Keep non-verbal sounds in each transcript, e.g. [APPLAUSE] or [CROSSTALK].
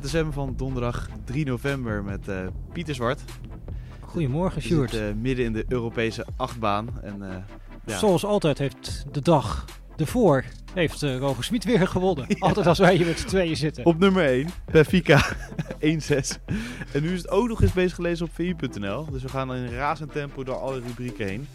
ZSM van donderdag 3 november met eh, Pieter Zwart. Goedemorgen, We Sjoerd. zitten, eh, midden in de Europese achtbaan. En, eh, ja. Zoals altijd heeft de dag ervoor heeft Roger Smit weer gewonnen. [LAUGHS] Altijd als wij hier met z'n tweeën zitten. Op nummer 1, Benfica [LAUGHS] 1-6. En nu is het ook nog eens bezig gelezen op VI.nl. Dus we gaan in razend tempo door alle rubrieken heen.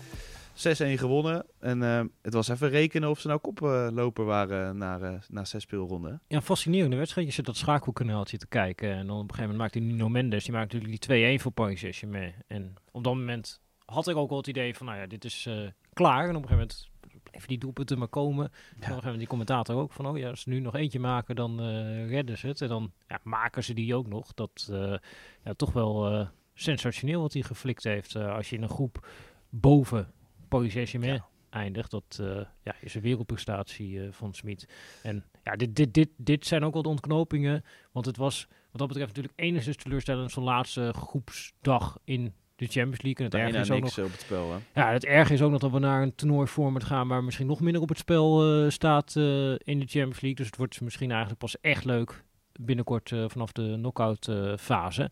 6-1 gewonnen. En eh, het was even rekenen of ze nou koploper waren na, eh, na zes speelronden. Ja, fascinerende wedstrijd. Je zit dat schakelkanaaltje te kijken. En dan op een gegeven moment maakt hij Nino Mendes. Die maakt natuurlijk die 2-1 voor Paris Saint-Germain. En op dat moment had ik ook al het idee van, nou ja, dit is eh, klaar. En op een gegeven moment bleven die doelpunten maar komen. Een gegeven moment die commentator ook van, oh ja, als ze nu nog eentje maken, dan eh, redden ze het. En dan ja, maken ze die ook nog. Dat uh, ja, toch wel uh, sensationeel wat hij geflikt heeft. Uh, als je in een groep boven Paris Saint-Germain ja. eindigt. Dat uh, ja, is een wereldprestatie uh, van Smit. En ja, dit, dit, dit, dit zijn ook wel de ontknopingen. Want het was wat dat betreft natuurlijk enigszins teleurstellend zo'n laatste groepsdag in de Champions League. En het erge is ook nog, op het spel, hè? Ja, het erge is ook nog dat we naar een toernooiformat gaan waar misschien nog minder op het spel uh, staat in de Champions League. Dus het wordt misschien eigenlijk pas echt leuk binnenkort vanaf de knockout fase.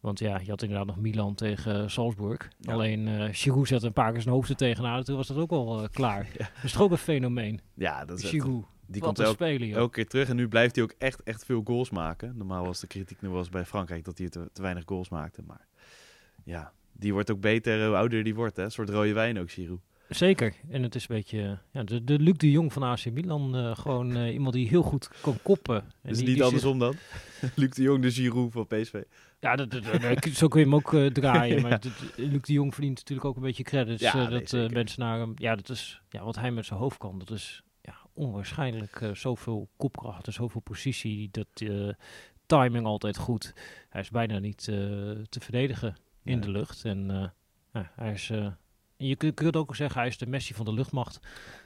Want ja, je had inderdaad nog Milan tegen uh, Salzburg. Ja. Alleen uh, Giroud zette een paar keer zijn hoofd er tegenaan. Toen was dat ook al uh, klaar. [LAUGHS] ja. Dat is toch ook een fenomeen. Ja, dat is Giroud. Die komt elke, spelen, elke keer terug. En nu blijft hij ook echt, echt veel goals maken. Normaal was de kritiek nu was bij Frankrijk dat hij te, te, weinig goals maakte. Maar ja, die wordt ook beter hoe ouder die wordt. Hè? Een soort rode wijn ook, Giroud. Zeker. En het is een beetje ja, de, de Luc de Jong van AC Milan. Uh, gewoon uh, [LAUGHS] iemand die heel goed kan koppen. En is die, niet andersom dan? [LAUGHS] Luc de Jong, de Giroud van PSV. Ja, dat, dat, dat, zo kun je hem ook uh, draaien. [LAUGHS] Maar. Luc de Jong verdient natuurlijk ook een beetje credits. Ja, dat mensen naar hem... Ja, dat is ja, wat hij met zijn hoofd kan. Dat is ja, onwaarschijnlijk zoveel kopkracht en zoveel positie. Dat timing altijd goed. Hij is bijna niet te verdedigen in de lucht. En hij is... je kunt, kunt ook zeggen, hij is de Messi van de luchtmacht.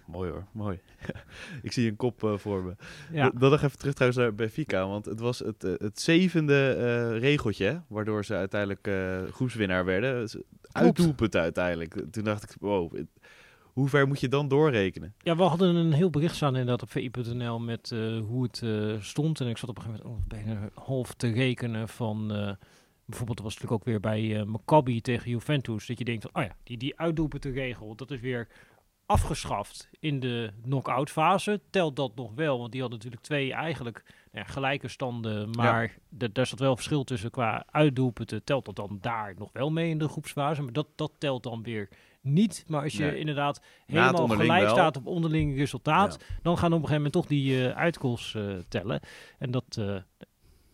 Mooi hoor, mooi. [LAUGHS] ik zie een kop uh, voor me. Ja. Dan nog even terug trouwens naar Benfica, want het was het, uh, het zevende uh, regeltje, hè, waardoor ze uiteindelijk groepswinnaar werden. Uitdoelpunt uiteindelijk. Toen dacht ik, wow, hoe ver moet je dan doorrekenen? Ja, we hadden een heel bericht staan inderdaad op vi.nl met hoe het stond. En ik zat op een gegeven moment oh, bijna half te rekenen van... Bijvoorbeeld was natuurlijk ook weer bij uh, Maccabi tegen Juventus. Dat je denkt, van, oh ja, die, die uitdoelpuntenregel, dat is weer afgeschaft in de knock-out fase. Telt dat nog wel, want die hadden natuurlijk twee eigenlijk nou ja, gelijke standen. Maar ja. daar zat wel verschil tussen qua uitdoelpunten. Telt dat dan daar nog wel mee in de groepsfase? Maar dat, dat telt dan weer niet. Maar als je Nee. inderdaad helemaal gelijk wel. staat op onderling resultaat... Ja. dan gaan op een gegeven moment toch die uh, uitgoals uh, tellen. En dat... Uh,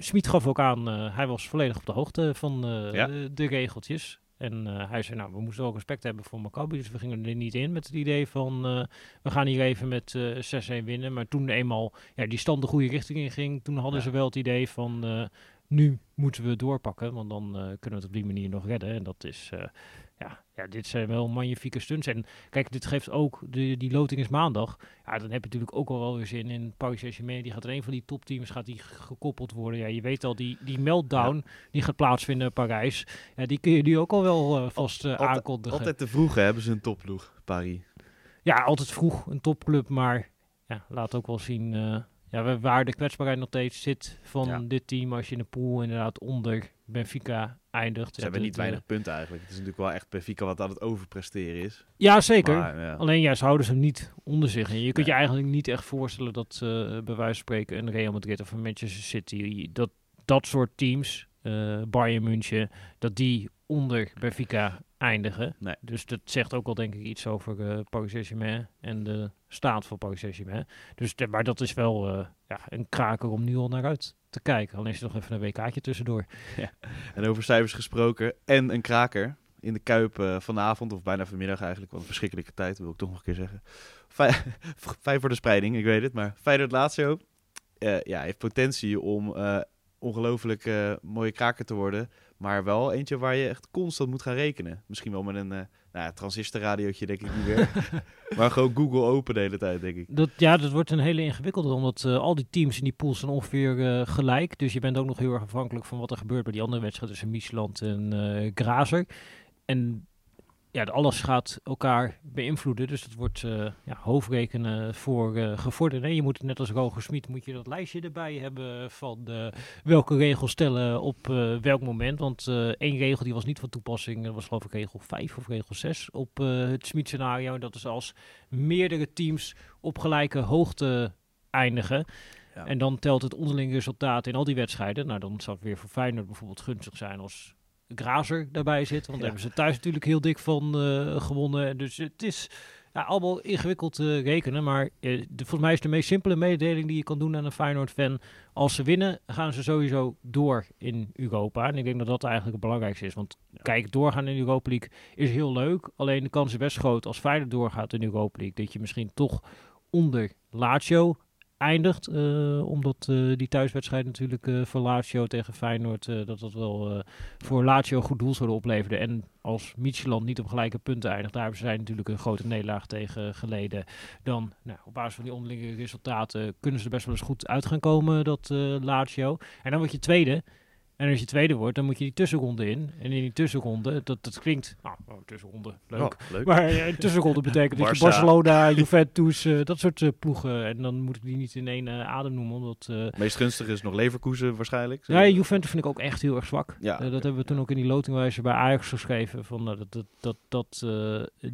Smit gaf ook aan, uh, hij was volledig op de hoogte van Ja. de, de regeltjes. En uh, hij zei, nou, we moesten ook respect hebben voor Maccabi. Dus we gingen er niet in met het idee van, we gaan hier even met uh, 6-1 winnen. Maar toen eenmaal ja, die stand de goede richting in ging, toen hadden Ja. ze wel het idee van, nu moeten we doorpakken. Want dan uh, kunnen we het op die manier nog redden. En dat is, uh, ja, ja, dit zijn wel magnifieke stunts. En kijk, dit geeft ook, de, die loting is maandag. Ja, dan heb je natuurlijk ook al wel weer zin in Paris Saint-Germain. Die gaat er een van die topteams gaat die gekoppeld worden. Ja, je weet al, die, die meltdown ja. die gaat plaatsvinden in Parijs. Ja, die kun je nu ook al wel uh, vast uh, Altijd- aankondigen. Altijd te vroeg hè, hebben ze een topploeg, Paris. Ja, altijd vroeg een topclub, maar ja, laat ook wel zien uh, ja, waar- waar de kwetsbaarheid nog steeds zit van Ja. dit team. Als je in de pool inderdaad onder Benfica eindigt. Ze Ja, hebben niet weinig eh, punten eigenlijk. Het is natuurlijk wel echt Benfica wat aan het overpresteren is. Ja, zeker. Maar, ja. Alleen ja, ze houden ze niet onder zich. En je kunt je eigenlijk niet echt voorstellen dat eh, bij wijze van spreken een Real Madrid of een Manchester City, dat dat soort teams, eh Bayern München, dat die onder Benfica eindigen. Nee. Dus dat zegt ook wel denk ik iets over eh Paris Saint-Germain en de staat van Paris Saint-Germain. Dus, de- maar dat is wel eh, ja, een kraker om nu al naar uit te kijken. Al is er nog even een WK'tje tussendoor. En over cijfers gesproken. En een kraker in de Kuip eh, vanavond, of bijna vanmiddag eigenlijk. Wat een verschrikkelijke tijd, wil ik toch nog een keer zeggen. Vij- [LAUGHS] Vijf voor de spreiding, ik weet het. Maar Feyenoord Lazio, eh, ja, heeft potentie om eh ongelooflijk mooie kraker te worden. Maar wel eentje waar je echt constant moet gaan rekenen. Misschien wel met een eh nou ja, transistorradiootje, denk ik niet meer. [LAUGHS] maar gewoon Google open de hele tijd, denk ik. Dat, ja, dat wordt een hele ingewikkelde, omdat eh, al die teams in die pools zijn ongeveer eh, gelijk. Dus je bent ook nog heel erg afhankelijk van wat er gebeurt bij die andere wedstrijden tussen Micheland en Grazer. En ja, alles gaat elkaar beïnvloeden. Dus dat wordt eh, ja, hoofdrekenen voor eh gevorderden. Je moet net als Roger Smit moet je dat lijstje erbij hebben van eh, welke regels stellen op welk moment. Want één regel die was niet van toepassing. Dat was geloof ik regel 5 of regel 6 op het Smit scenario. Dat is als meerdere teams op gelijke hoogte eindigen. Ja. En dan telt het onderling resultaat in al die wedstrijden. Nou, dan zou het weer voor Feyenoord bijvoorbeeld gunstig zijn als Grazer daarbij zit. Want Ja. daar hebben ze thuis natuurlijk heel dik van eh, gewonnen. Dus het is ja, allemaal ingewikkeld te rekenen. Maar eh, de, volgens mij is de meest simpele mededeling die je kan doen aan een Feyenoord-fan. Als ze winnen, gaan ze sowieso door in Europa. En ik denk dat dat eigenlijk het belangrijkste is. Want kijk, doorgaan in de Europa League is heel leuk. Alleen de kans is best groot als Feyenoord doorgaat in de Europa League. Dat je misschien toch onder Lazio eindigt. eh, omdat eh, die thuiswedstrijd natuurlijk eh voor Lazio tegen Feyenoord... dat dat wel voor Lazio goed doel zouden opleveren. En als Micheland niet op gelijke punten eindigt... daar hebben zij natuurlijk een grote nederlaag tegen geleden. Dan nou, op basis van die onderlinge resultaten... kunnen ze er best wel eens goed uit gaan komen, dat Lazio. En dan word je tweede... En als je tweede wordt, dan moet je die tussenronde in. En in die tussenronde, dat, dat klinkt... Nou, oh, tussenronde, leuk. Oh, leuk. Maar eh, tussenronde betekent dat je. Barcelona, [LAUGHS] Juventus, eh, dat soort eh, ploegen. En dan moet ik die niet in één adem noemen. Omdat, Meest gunstig is nog Leverkusen waarschijnlijk. ja, Juventus vind ik ook echt heel erg zwak. Ja, dat hebben we toen ook in die lotingwijzer bij Ajax geschreven. Van, dat dat, dat, dat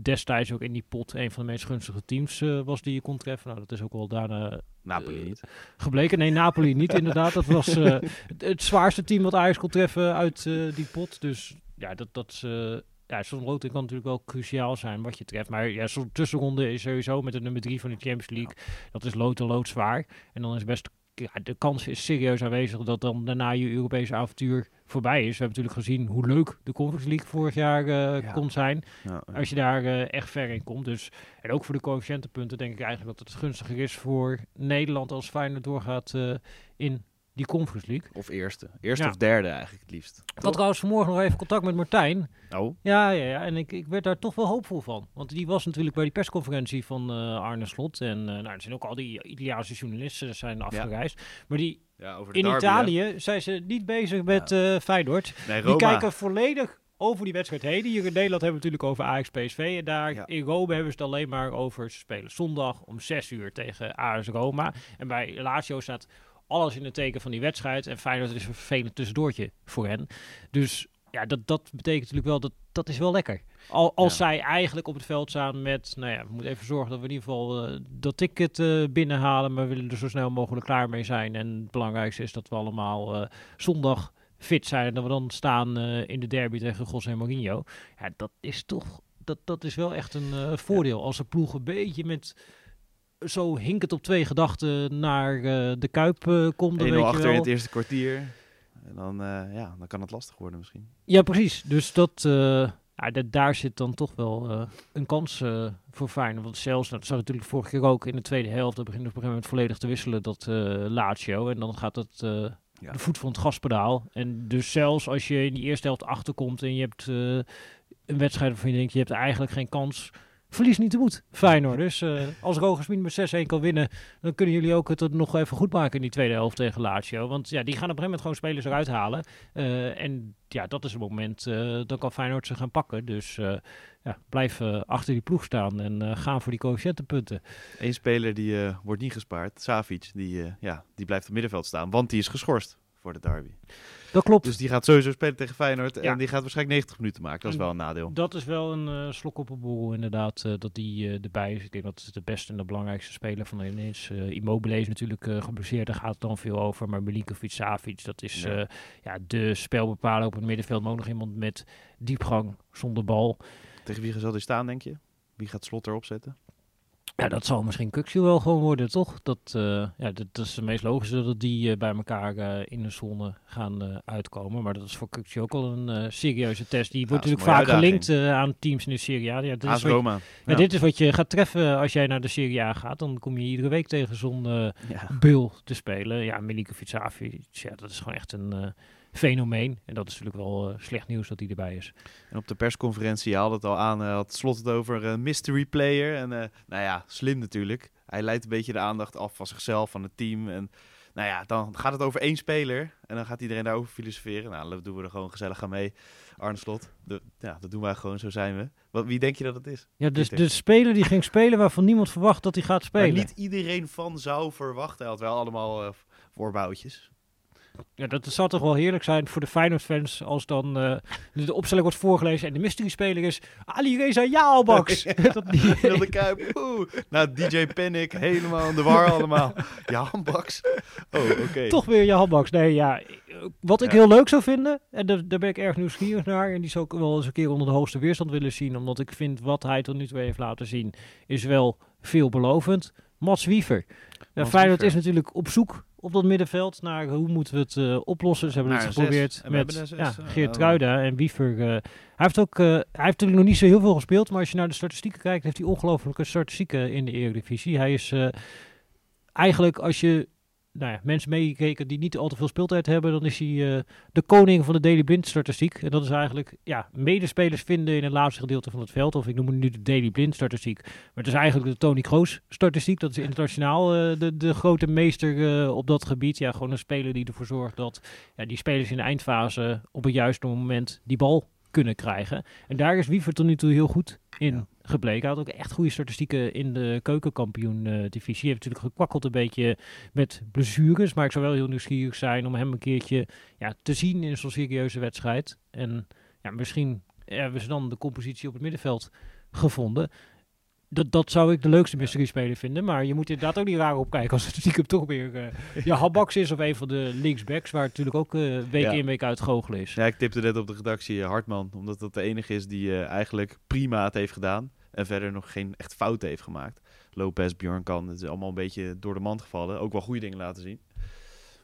destijds ook in die pot een van de meest gunstige teams was die je kon treffen. Nou, dat is ook wel daarna Napoli niet. gebleken. Nee, Napoli niet [LAUGHS] inderdaad. Dat was eh, het, zwaarste team wat Ajax kon treffen uit eh, die pot. Dus ja, dat, dat eh, ja, zo'n loting kan natuurlijk wel cruciaal zijn wat je treft. Maar ja, zo'n tussenronde is sowieso met de nummer drie van de Champions League. Dat is lood en lood zwaar. En dan is best... Ja, de kans is serieus aanwezig dat dan daarna je Europese avontuur voorbij is. We hebben natuurlijk gezien hoe leuk de Conference League vorig jaar eh, Ja. kon zijn. Ja, Als je daar eh, echt ver in komt. Dus, en ook voor de coëfficiëntenpunten denk ik eigenlijk dat het gunstiger is voor Nederland als Feyenoord doorgaat eh, in die Conference League. Of eerste. Eerste Ja. of derde eigenlijk het liefst. Ik had trouwens vanmorgen nog even contact met Martijn. Oh, Ja, ja, ja. En ik, ik werd daar toch wel hoopvol van. Want die was natuurlijk bij die persconferentie van eh, Arne Slot. En eh, nou, er zijn ook al die Italiaanse journalisten zijn afgereisd. Maar die ja, over de in derby, Italië zijn ze niet bezig met eh Feyenoord. Nee, Die kijken volledig over die wedstrijd heen. Hier in Nederland hebben we natuurlijk over Ajax PSV. En daar Ja. in Rome hebben ze het alleen maar over ze spelen zondag om 6 uur tegen AS Roma. En bij Lazio staat alles in het teken van die wedstrijd. En Feyenoord is een vervelend tussendoortje voor hen. Dus ja, dat, dat betekent natuurlijk wel dat dat is wel lekker. Al, als Ja. zij eigenlijk op het veld staan met, nou ja, we moeten even zorgen dat we in ieder geval eh, dat ticket eh, binnenhalen. Maar we willen er zo snel mogelijk klaar mee zijn. En het belangrijkste is dat we allemaal eh, zondag fit zijn. En dat we dan staan in de derby tegen José Mourinho. Ja, dat is toch, dat, dat is wel echt een voordeel. Als een ploeg een beetje met zo hinkend op twee gedachten naar eh, de Kuip eh, komt. Dan 1-0 weet je achter wel. in het eerste kwartier. En dan, eh, ja, dan kan het lastig worden misschien. Ja, precies. Dus dat, ja, da- daar zit dan toch wel een kans voor Feyenoord. Want zelfs, nou, dat zat natuurlijk vorige keer ook in de tweede helft. Dat begint op een gegeven moment volledig te wisselen, dat eh Lazio. En dan gaat het Ja. de voet van het gaspedaal. En dus zelfs als je in die eerste helft achterkomt en je hebt een wedstrijd waarvan je denkt, je hebt eigenlijk geen kans... Verlies niet te moed, Feyenoord. Dus eh, als Roger Smit met 6-1 kan winnen, dan kunnen jullie ook het er nog even goed maken in die tweede helft tegen Lazio. Want ja, die gaan op een gegeven moment gewoon spelers eruit halen. Eh, en ja, dat is het moment, eh, dan kan Feyenoord ze gaan pakken. Dus eh, ja, blijf achter die ploeg staan en eh, gaan voor die coëfficiëntenpunten. Eén speler die eh, wordt niet gespaard, Savic, die, eh, ja, die blijft op middenveld staan, want die is geschorst voor de derby. Dat klopt. Dus die gaat sowieso spelen tegen Feyenoord Ja. en die gaat waarschijnlijk 90 minuten maken. Dat is En wel een nadeel. Dat is wel een eh, slok op een borrel inderdaad, eh, dat die eh, erbij is. Ik denk dat het de beste en de belangrijkste speler van de is. Eh Immobile is natuurlijk geblesseerd, daar gaat het dan veel over. Maar Milinkovic, Savic, dat is Ja. ja. de spelbepaler op het middenveld. Maar ook nog iemand met diepgang, zonder bal. Tegen wie zal die staan, denk je? Wie gaat Slot erop zetten? Ja, dat zal misschien Kuxu wel gewoon worden, toch? Dat, eh, ja, dat, dat is het meest logische dat die eh, bij elkaar eh, in de zone gaan uitkomen. Maar dat is voor Kuxu ook al een serieuze test. Die wordt natuurlijk vaak gelinkt aan teams in de Serie A. Ja, dit, is AS wat, je- Roma. ja, Ja. dit is wat je gaat treffen als jij naar de Serie A gaat. Dan kom je iedere week tegen zo'n Ja. bul te spelen. Ja, Milinkovic Savic, ja, dat is gewoon echt een fenomeen. En dat is natuurlijk wel eh, slecht nieuws dat hij erbij is. En op de persconferentie je had het al aan, eh, had Slot het over een mystery player. En eh, nou ja, slim natuurlijk. Hij leidt een beetje de aandacht af van zichzelf, van het team. En nou ja, dan gaat het over één speler. En dan gaat iedereen daarover filosoferen. Nou, dat doen we er gewoon gezellig aan mee. Arne Slot, de, ja, dat doen wij gewoon, zo zijn we. Wat, wie denk je dat het is? Ja, dus de speler die ging spelen waarvan niemand verwacht dat hij gaat spelen. Waar niet iedereen van zou verwachten. Hij had wel allemaal eh, voorbouwtjes. Ja, dat zou toch wel heerlijk zijn voor de Feyenoord-fans als dan eh, de opstelling wordt voorgelezen en de mystery-speler is Ali Reza Jaalbaks. [LAUGHS] [LAUGHS] dat die, [LAUGHS] Wilde Kuip, oeh. Nou, DJ Panic, helemaal in de war allemaal. Ja, handbaks. Oh, oké. toch weer Jaalbaks. Nee, ja. Wat ik Ja. heel leuk zou vinden, en daar, daar ben ik erg nieuwsgierig naar, en die zou ik wel eens een keer onder de hoogste weerstand willen zien, omdat ik vind wat hij tot nu toe heeft laten zien, is wel veelbelovend. Mats Wiever. Ja, Mats Feyenoord Wiever. is natuurlijk op zoek op dat middenveld naar hoe moeten we het eh, oplossen. Ze hebben Naar het zes. geprobeerd met ja, eh, Geert eh, Truida en Wiever. eh, hij heeft ook, eh, hij heeft natuurlijk nog niet zo heel veel gespeeld, maar als je naar de statistieken kijkt, heeft hij ongelooflijke statistieken in de Eredivisie. Hij is eh, eigenlijk, als je nou ja, mensen meegekeken die niet al te veel speeltijd hebben, dan is hij eh, de koning van de Daily Blind statistiek. En dat is eigenlijk ja, medespelers vinden in het laatste gedeelte van het veld. Of ik noem het nu de Daily Blind statistiek. Maar het is eigenlijk de Tony Kroos statistiek. Dat is internationaal eh, de, de grote meester eh, op dat gebied. Ja, gewoon een speler die ervoor zorgt dat ja, die spelers in de eindfase op het juiste moment die bal kunnen krijgen. En daar is Wiever tot nu toe heel goed in. Gebleken. Hij had ook echt goede statistieken in de keukenkampioen-divisie. Hij heeft natuurlijk gekwakkeld een beetje met blessures. Maar ik zou wel heel nieuwsgierig zijn om hem een keertje ja, te zien in zo'n serieuze wedstrijd. En ja, misschien hebben ze dan de compositie op het middenveld gevonden. Dat, dat zou ik de leukste mystery speler vinden. Maar je moet inderdaad ook niet raar opkijken als het stiekem toch weer eh [LAUGHS] ja, Habaks is of een van de linksbacks. Waar het natuurlijk ook eh, week Ja. in week uit goochelen is. Ja, ik tipte net op de redactie eh, Hartman, omdat dat de enige is die eigenlijk prima het heeft gedaan. En verder nog geen echt fouten heeft gemaakt. Lopez, Bjornkan, het is allemaal een beetje door de mand gevallen. Ook wel goede dingen laten zien.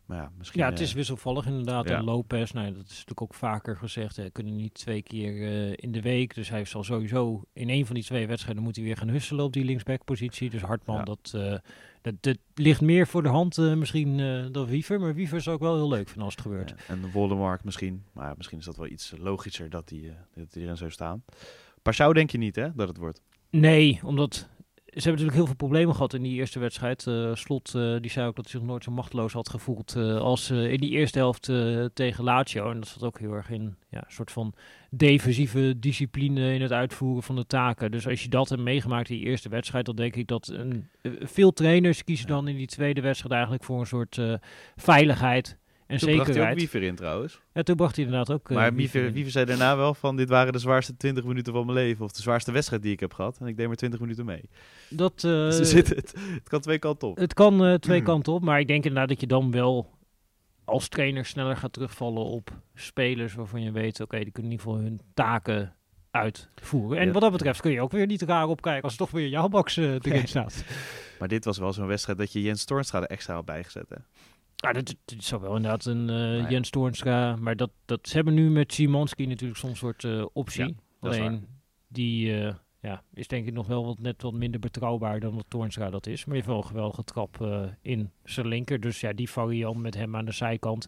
Maar ja, misschien... Ja, het is eh, wisselvallig inderdaad. ja. En Lopez, nou, dat is natuurlijk ook vaker gezegd. Hij kunnen niet twee keer eh, in de week. Dus hij zal sowieso in een van die twee wedstrijden moet hij weer gaan husselen op die linksback-positie. Dus Hartman, Ja. dat, eh, dat, dat ligt meer voor de hand misschien dan Wiever. Maar Wiever zou ik wel heel leuk vinden als het gebeurt. en Wollemark misschien. Maar misschien is dat wel iets logischer dat die, eh, dat erin zou staan. Pashao denk je niet, hè, dat het wordt? Nee, omdat ze hebben natuurlijk heel veel problemen gehad in die eerste wedstrijd. Eh, Slot eh, die zei ook dat hij zich nooit zo machteloos had gevoeld eh, als in die eerste helft tegen Lazio. En dat zat ook heel erg in ja, een soort van defensieve discipline in het uitvoeren van de taken. Dus als je dat hebt meegemaakt in die eerste wedstrijd, dan denk ik dat een, veel trainers kiezen dan in die tweede wedstrijd eigenlijk voor een soort veiligheid en Toen bracht hij ook. Wiever in trouwens. Ja, toen bracht hij inderdaad ook. eh, maar Wiever Wiever, zei daarna wel van dit waren de zwaarste 20 minuten van mijn leven. Of de zwaarste wedstrijd die ik heb gehad. En ik deed maar 20 minuten mee. Dat, [LAUGHS] Dus eh, zit het, het kan twee kanten op. Het kan eh, twee Hmm. kanten op, maar ik denk inderdaad dat je dan wel als trainer sneller gaat terugvallen op spelers waarvan je weet, oké, die kunnen in ieder geval hun taken uitvoeren. En Ja. wat dat betreft kun je ook weer niet raar opkijken als er toch weer jouw box erin staat. Maar dit was wel zo'n wedstrijd dat je Jens Toornstra er extra had bijgezet. Hè? Ja, dat, dat is wel inderdaad een eh, ja. Jens Toornstra, maar dat, dat, ze hebben nu met Simonski natuurlijk soms soort eh, optie. Ja, Alleen die eh, ja, is denk ik nog wel wat, net wat minder betrouwbaar dan dat Toornstra dat is. Maar je heeft wel een geweldige trap in zijn linker. Dus ja, die variant met hem aan de zijkant.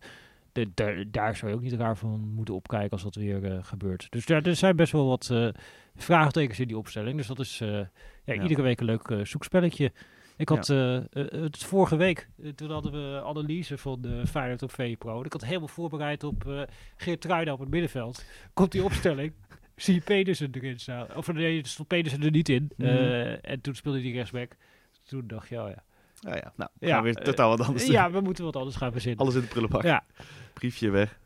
De, daar- daar zou je ook niet raar van moeten opkijken als dat weer gebeurt. Dus daar, er zijn best wel wat eh, vraagtekens in die opstelling. Dus dat is ja, Ja. iedere week een leuk zoekspelletje. Ik had eh, eh, het vorige week, eh, toen hadden we analyse van de Feyenoord op VPRO. Ik had helemaal voorbereid op eh Geert op het middenveld. Komt die opstelling, [LAUGHS] zie je Pedersen erin staan. Of nee, stond Pedersen er niet in. Mhm. En toen speelde hij rechtsback. Toen dacht je, oh ja. Ja, ja. Nou, Ja, gaan we weer eh, totaal wat anders doen. Ja, we moeten wat anders gaan verzinnen. Alles in de prullenbak. Ja, Briefje weg.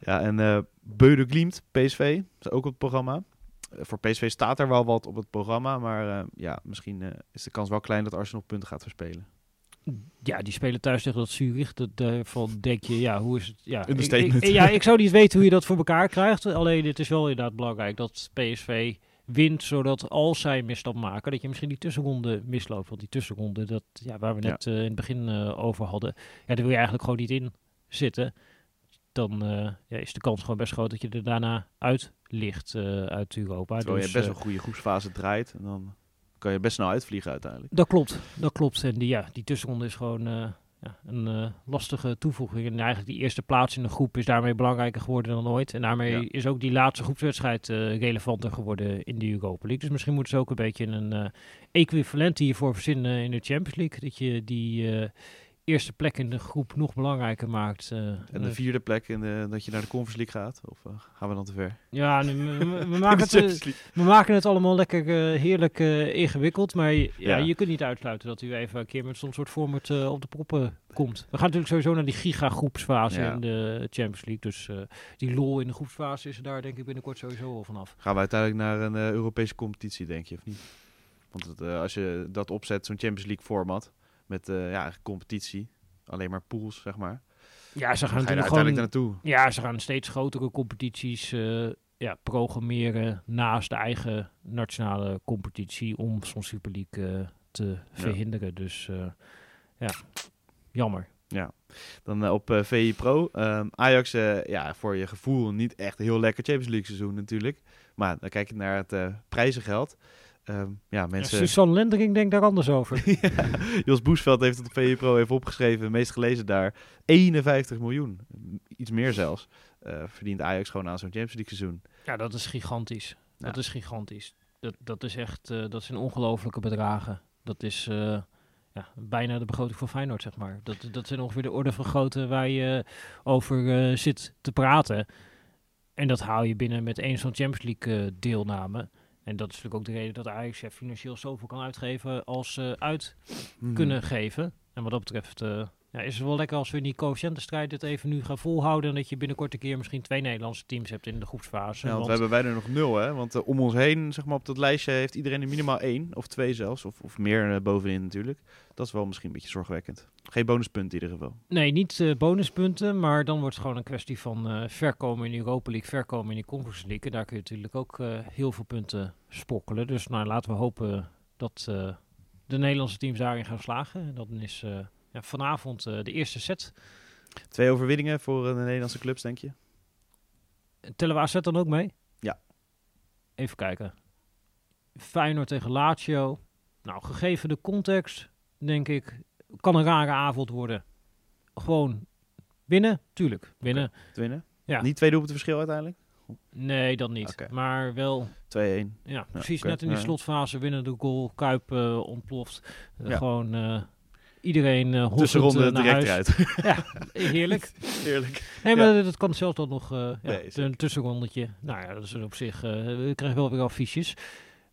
Ja, en eh Beude Glimt, PSV, is ook op het programma. Eh, voor PSV staat er wel wat op het programma, maar eh, ja, misschien eh, is de kans wel klein dat Arsenal punten gaat verspelen. ja, die spelen thuis tegen dat Zurich. Dat, daarvan denk je, ja, hoe is het? Ja, ik, ja, ik zou niet weten hoe je dat voor elkaar krijgt. Alleen het is wel inderdaad belangrijk dat PSV wint, zodat als zij misstap maken, dat je misschien die tussenronde misloopt. Want die tussenronde, dat, ja, waar we Ja. net eh, in het begin eh, over hadden, ja, daar wil je eigenlijk gewoon niet in zitten. Dan eh, ja, is de kans gewoon best groot dat je er daarna uit ligt eh, uit Europa. Terwijl Dus, je best eh, een goede groepsfase draait. En dan kan je best snel uitvliegen uiteindelijk. Dat klopt, dat klopt. En die, ja, die tussenronde is gewoon eh, ja, een lastige toevoeging. En eigenlijk die eerste plaats in de groep is daarmee belangrijker geworden dan ooit. En daarmee Ja. is ook die laatste groepswedstrijd relevanter geworden in de Europa League. Dus misschien moeten ze ook een beetje een equivalent hiervoor verzinnen in de Champions League. Dat je die eerste plek in de groep nog belangrijker maakt. eh. En de Eh, vierde plek in de, dat je naar de Conference League gaat? Of eh, gaan we dan te ver? ja, nu, we, [LAUGHS] maken het. We maken het allemaal lekker heerlijk ingewikkeld. Maar je- ja, Ja. je kunt niet uitsluiten dat u even een keer met zo'n soort format op de proppen komt. We gaan natuurlijk sowieso naar die giga-groepsfase Ja. in de Champions League. Dus die lol in de groepsfase is er daar denk ik binnenkort sowieso al vanaf. Gaan we uiteindelijk naar een Europese competitie, denk je, of niet? Want het, als je dat opzet, zo'n Champions League format, met eh, ja, competitie, alleen maar pools, zeg maar. Ja, ze Dan gaan ga natuurlijk gewoon... naartoe. Ja, ze gaan steeds grotere competities eh, ja, programmeren naast de eigen nationale competitie om zo'n Super League eh, te verhinderen. Dus ja, jammer. Dan eh, op VI Pro. Ehm, Ajax, ja, voor je gevoel niet echt heel lekker Champions League seizoen natuurlijk. Maar dan kijk je naar het eh, prijzengeld. Ehm, ja, Ja, mensen... Suzanne Lendering denkt daar anders over. [LAUGHS] Ja, Jos Boesveld heeft het op VI Pro even opgeschreven, meest gelezen daar. 51 miljoen, iets meer zelfs, eh, verdient Ajax gewoon aan zo'n Champions League seizoen. Ja, dat is gigantisch. Dat Ja. is gigantisch. Dat, dat is echt, eh, dat zijn ongelofelijke bedragen. Dat is eh, ja, bijna de begroting van Feyenoord, zeg maar. Dat, dat zijn ongeveer de orde van grootte waar je over eh, zit te praten. En dat haal je binnen met één zo'n Champions League deelname. En dat is natuurlijk ook de reden dat Ajax ja, financieel zoveel kan uitgeven als ze uit Mhm. kunnen geven. En wat dat betreft ja, is het wel lekker als we in die coëfficiëntenstrijd het even nu gaan volhouden. En dat je binnenkort een keer misschien twee Nederlandse teams hebt in de groepsfase. Ja, want we hebben wij er nog nul, hè? Want eh, om ons heen, zeg maar, op dat lijstje heeft iedereen er minimaal één of twee zelfs, of, of meer eh, bovenin natuurlijk. Dat is wel misschien een beetje zorgwekkend. Geen bonuspunt in ieder geval. Nee, niet eh, bonuspunten, maar dan wordt het gewoon een kwestie van verkomen in de Europa League, verkomen in de Conference League. En daar kun je natuurlijk ook heel veel punten spokkelen. Dus nou, laten we hopen dat de Nederlandse teams daarin gaan slagen. En dan is ja, vanavond eh, de eerste set. Twee overwinningen voor eh, de Nederlandse clubs, denk je? Tellen we AZ dan ook mee? Ja. Even kijken. Feyenoord tegen Lazio. Nou, gegeven de context, denk ik, kan een rare avond worden. Gewoon winnen, tuurlijk, winnen. Winnen? Ja. Niet twee doelpunten verschil uiteindelijk? Nee, dat niet. Maar wel, 2-1. ja, precies net in die slotfase winnen de goal. Kuip eh, ontploft. Ja. Gewoon iedereen uh, Tussenronde direct eruit. [LAUGHS] Heerlijk. [LAUGHS] Heerlijk. Nee, maar dat kan zelfs dan nog eh ja, Nee, een tussenrondetje. Nou ja, dat is op zich. eh we krijgen wel weer affiches.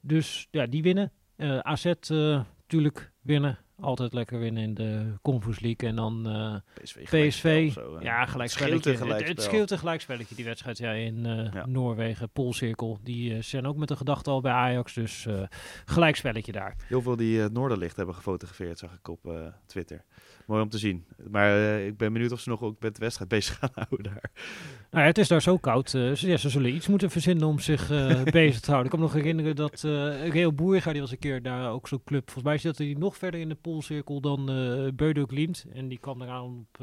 Dus ja, die winnen. Eh AZ natuurlijk winnen. Altijd lekker winnen in de Conference League. En dan eh, PSV. PSV. zo, ja, gelijkspelletje. Het Het, scheelt een gelijkspelletje, die wedstrijd ja, in eh, Ja. Noorwegen. Poolcirkel. Die eh, zijn ook met de gedachte al bij Ajax. Dus gelijkspelletje daar. Heel veel die het Noorderlicht hebben gefotografeerd, zag ik op Twitter. Mooi om te zien. Maar eh, ik ben benieuwd of ze nog ook met de wedstrijd bezig gaan [LAUGHS] houden daar. Nou ja, het is daar zo koud. eh, ze, ja, ze zullen iets moeten verzinnen om zich eh, [LAUGHS] bezig te houden. Ik kan me nog herinneren dat eh Real Boerga, die was een keer daar ook zo'n club. Volgens mij zat hij nog verder in de poolcirkel dan eh Beudok Liemt. En die kwam eraan op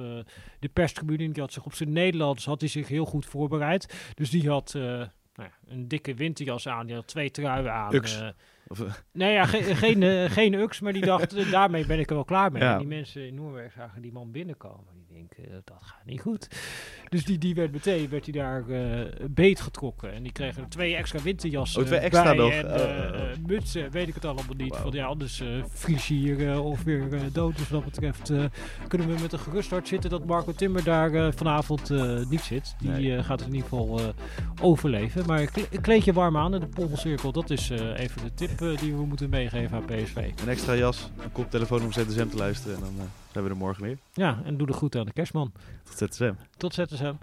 de perstribune. Die had zich op zijn Nederlands had hij zich heel goed voorbereid. Dus die had nou ja, een dikke winterjas aan. Die had twee truien aan. Eh, Of, Nee, ja, ge- geen, eh, geen ux, maar die dacht, [LAUGHS] eh, daarmee ben ik er wel klaar mee. En die mensen in Noorwegen zagen die man binnenkomen. Dat gaat niet goed. Dus die, die werd meteen werd hij daar eh beet getrokken. En die kregen twee extra winterjassen Oh, twee extra bij nog? En Oh, eh, oh, eh, mutsen, weet ik het allemaal niet. Wauw. Want ja, anders eh vries je hier eh, of weer eh, dood. Dus wat dat betreft eh, kunnen we met een gerust hart zitten dat Marco Timmer daar eh, vanavond eh, niet zit. Die Nee. eh, gaat in ieder geval eh, overleven. Maar kle- kleed je warm aan in de Poolcirkel. Dat is eh, even de tip die we moeten meegeven aan PSV. een extra jas, een koptelefoon om ZSM te luisteren. En dan eh, zijn we er morgen weer. Ja, en doe de groeten aan de kerstman. Tot ZSM. Tot ZSM.